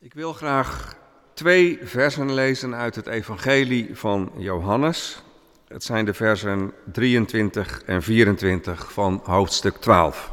Ik wil graag twee versen lezen uit het Evangelie van Johannes. Het zijn de versen 23 en 24 van hoofdstuk 12.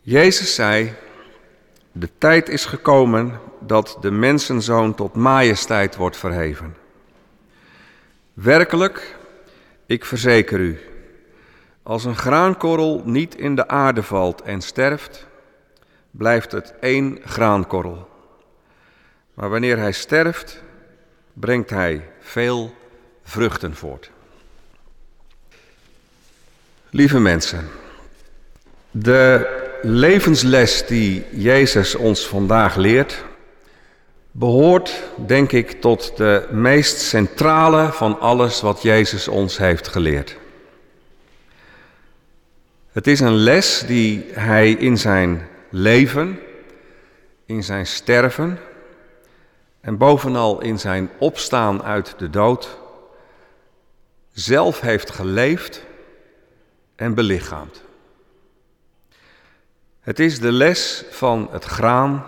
Jezus zei: De tijd is gekomen dat de mensenzoon tot majesteit wordt verheven. Werkelijk, ik verzeker u, als een graankorrel niet in de aarde valt en sterft, blijft het één graankorrel. Maar wanneer hij sterft, brengt hij veel vruchten voort. Lieve mensen, de levensles die Jezus ons vandaag leert, behoort, denk ik, tot de meest centrale van alles wat Jezus ons heeft geleerd. Het is een les die hij in zijn leven, in zijn sterven en bovenal in zijn opstaan uit de dood zelf heeft geleefd en belichaamd. Het is de les van het graan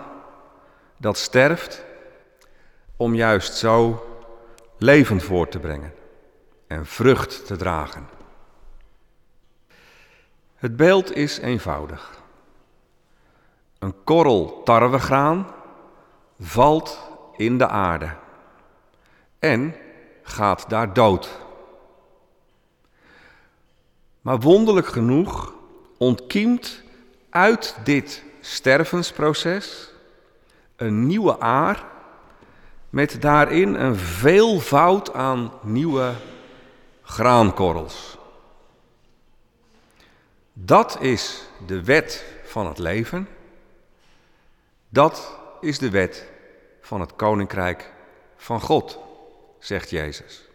dat sterft om juist zo leven voort te brengen en vrucht te dragen. Het beeld is eenvoudig. Een korrel tarwegraan valt in de aarde en gaat daar dood. Maar wonderlijk genoeg ontkiemt uit dit stervensproces een nieuwe aar met daarin een veelvoud aan nieuwe graankorrels. Dat is de wet van het leven. Dat is de wet van het koninkrijk van God, zegt Jezus.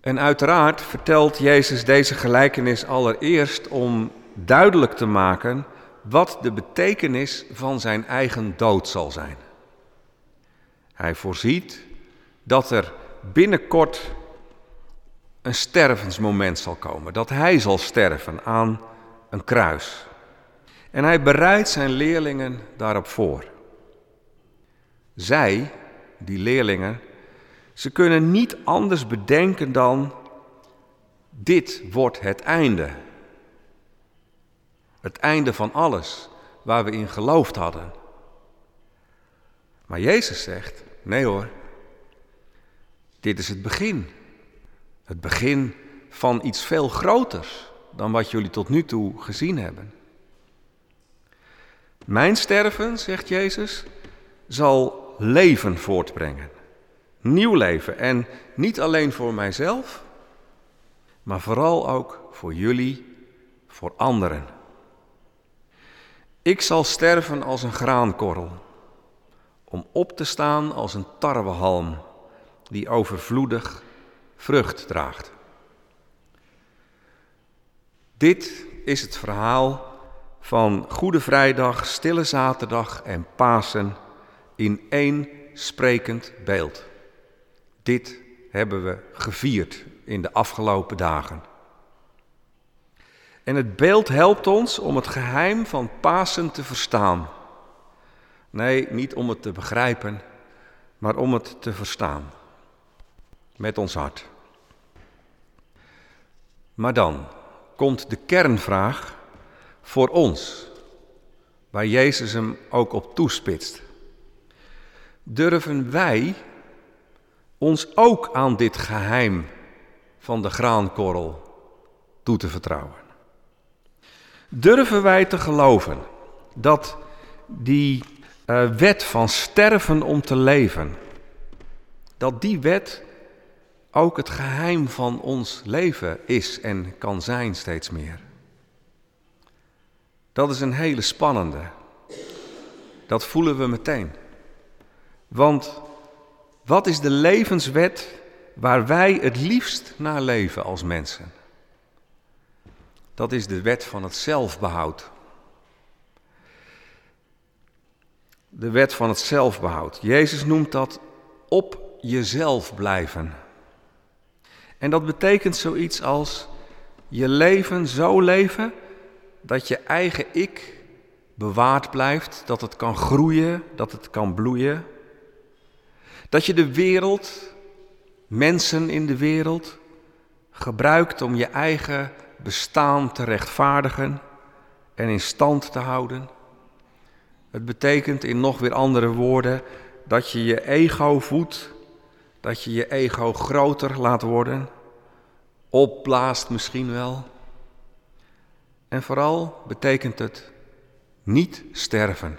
En uiteraard vertelt Jezus deze gelijkenis allereerst om duidelijk te maken wat de betekenis van zijn eigen dood zal zijn. Hij voorziet dat er binnenkort een stervensmoment zal komen, dat hij zal sterven aan een kruis. En hij bereidt zijn leerlingen daarop voor. Zij, die leerlingen, ze kunnen niet anders bedenken dan dit wordt het einde. Het einde van alles waar we in geloofd hadden. Maar Jezus zegt, nee hoor, dit is het begin. Het begin van iets veel groters dan wat jullie tot nu toe gezien hebben. Mijn sterven, zegt Jezus, zal leven voortbrengen. Nieuw leven. En niet alleen voor mijzelf, maar vooral ook voor jullie, voor anderen. Ik zal sterven als een graankorrel, om op te staan als een tarwehalm die overvloedig vrucht draagt. Dit is het verhaal van Goede Vrijdag, Stille Zaterdag en Pasen in één sprekend beeld. Dit hebben we gevierd in de afgelopen dagen. En het beeld helpt ons om het geheim van Pasen te verstaan. Nee, niet om het te begrijpen, maar om het te verstaan. Met ons hart. Maar dan komt de kernvraag voor ons, waar Jezus hem ook op toespitst durven wij ons ook aan dit geheim van de graankorrel toe te vertrouwen? Durven wij te geloven dat die uh, wet van sterven om te leven, dat die wet ook het geheim van ons leven is en kan zijn steeds meer? Dat is een hele spannende. Dat voelen we meteen. Want wat is de levenswet waar wij het liefst naar leven als mensen? Dat is de wet van het zelfbehoud. De wet van het zelfbehoud. Jezus noemt dat op jezelf blijven. En dat betekent zoiets als je leven zo leven dat je eigen ik bewaard blijft, dat het kan groeien, dat het kan bloeien. Dat je de wereld, mensen in de wereld, gebruikt om je eigen bestaan te rechtvaardigen en in stand te houden. Het betekent in nog weer andere woorden dat je je ego voedt, dat je je ego groter laat worden, opblaast misschien wel. En vooral betekent het niet sterven.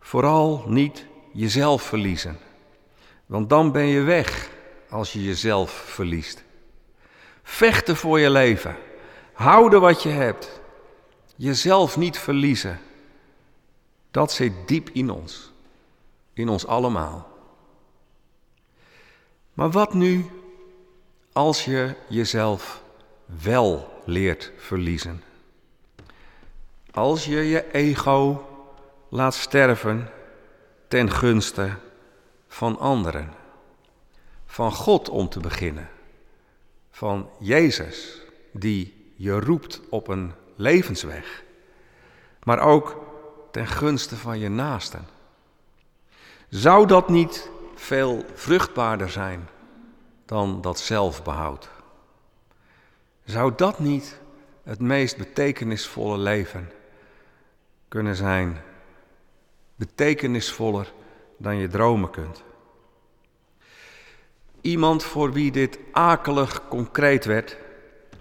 Vooral niet jezelf verliezen. Want dan ben je weg als je jezelf verliest. Vechten voor je leven. Houden wat je hebt. Jezelf niet verliezen. Dat zit diep in ons. In ons allemaal. Maar wat nu als je jezelf wel leert verliezen? Als je je ego laat sterven ten gunste van anderen. Van God om te beginnen. Van Jezus die je roept op een levensweg. Maar ook ten gunste van je naasten. Zou dat niet veel vruchtbaarder zijn dan dat zelfbehoud? Zou dat niet het meest betekenisvolle leven kunnen zijn? Betekenisvoller dan je dromen kunt. Iemand voor wie dit akelig concreet werd,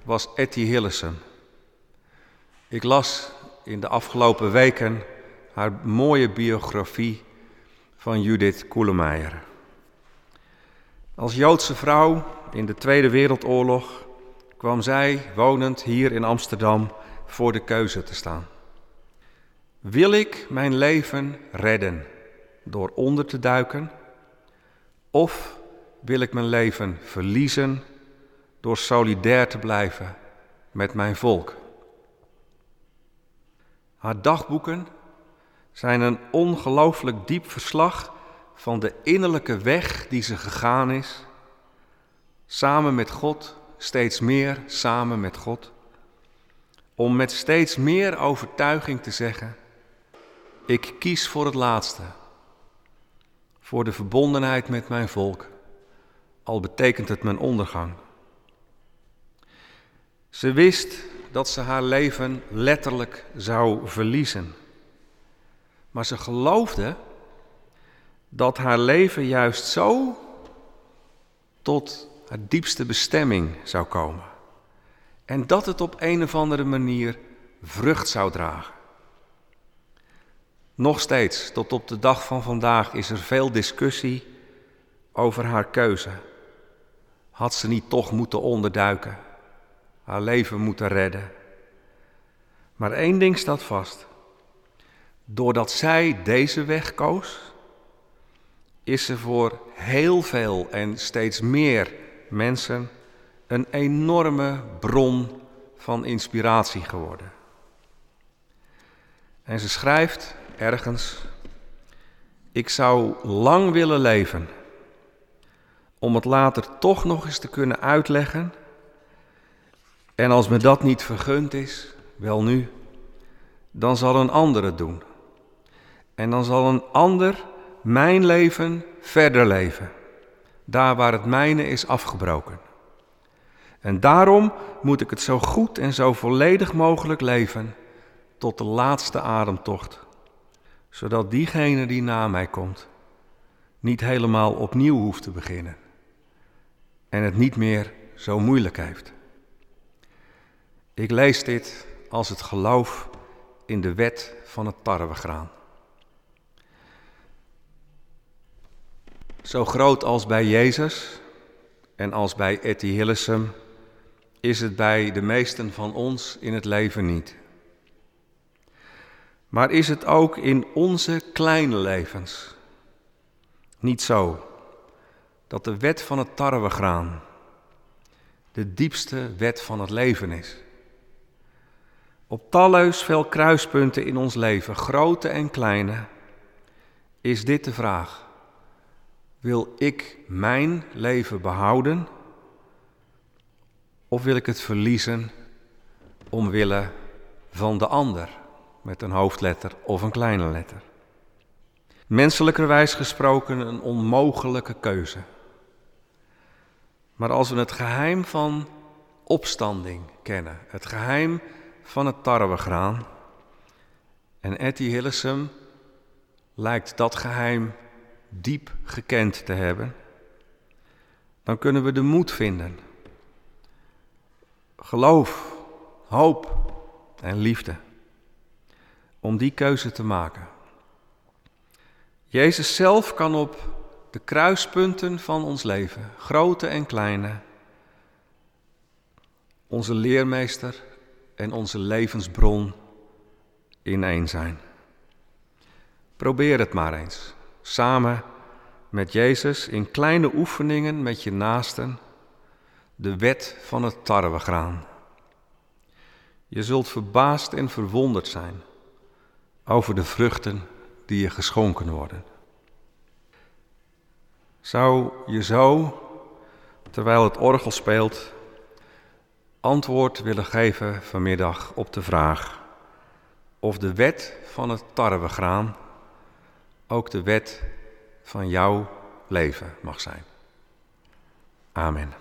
was Etty Hillesum. Ik las in de afgelopen weken haar mooie biografie van Judith Koelemeijer. Als Joodse vrouw in de Tweede Wereldoorlog kwam zij, wonend hier in Amsterdam, voor de keuze te staan. Wil ik mijn leven redden door onder te duiken? Of wil ik mijn leven verliezen door solidair te blijven met mijn volk? Haar dagboeken zijn een ongelooflijk diep verslag van de innerlijke weg die ze gegaan is, samen met God, steeds meer samen met God, om met steeds meer overtuiging te zeggen, ik kies voor het laatste, voor de verbondenheid met mijn volk, al betekent het mijn ondergang. Ze wist dat ze haar leven letterlijk zou verliezen. Maar ze geloofde dat haar leven juist zo tot haar diepste bestemming zou komen. En dat het op een of andere manier vrucht zou dragen. Nog steeds, tot op de dag van vandaag, is er veel discussie over haar keuze. Had ze niet toch moeten onderduiken, haar leven moeten redden? Maar één ding staat vast. Doordat zij deze weg koos, is ze voor heel veel en steeds meer mensen een enorme bron van inspiratie geworden. En ze schrijft ergens: Ik zou lang willen leven om het later toch nog eens te kunnen uitleggen. En als me dat niet vergund is, wel nu, dan zal een ander het doen. En dan zal een ander mijn leven verder leven, daar waar het mijne is afgebroken. En daarom moet ik het zo goed en zo volledig mogelijk leven tot de laatste ademtocht, zodat diegene die na mij komt niet helemaal opnieuw hoeft te beginnen en het niet meer zo moeilijk heeft. Ik lees dit als het geloof in de wet van het tarwegraan. Zo groot als bij Jezus en als bij Etty Hillesum is het bij de meesten van ons in het leven niet. Maar is het ook in onze kleine levens niet zo dat de wet van het tarwegraan de diepste wet van het leven is? Op talloos veel kruispunten in ons leven, grote en kleine, is dit de vraag. Wil ik mijn leven behouden of wil ik het verliezen omwille van de ander, met een hoofdletter of een kleine letter. Menselijkerwijs gesproken een onmogelijke keuze. Maar als we het geheim van opstanding kennen, het geheim van het tarwegraan, en Etty Hillesum lijkt dat geheim diep gekend te hebben, dan kunnen we de moed vinden. Geloof, hoop en liefde om die keuze te maken. Jezus zelf kan op de kruispunten van ons leven, grote en kleine, onze leermeester en onze levensbron in één zijn. Probeer het maar eens, samen met Jezus in kleine oefeningen met je naasten, de wet van het tarwegraan. Je zult verbaasd en verwonderd zijn over de vruchten die je geschonken worden. Zou je zo, terwijl het orgel speelt, antwoord willen geven vanmiddag op de vraag of de wet van het tarwegraan ook de wet van jouw leven mag zijn. Amen.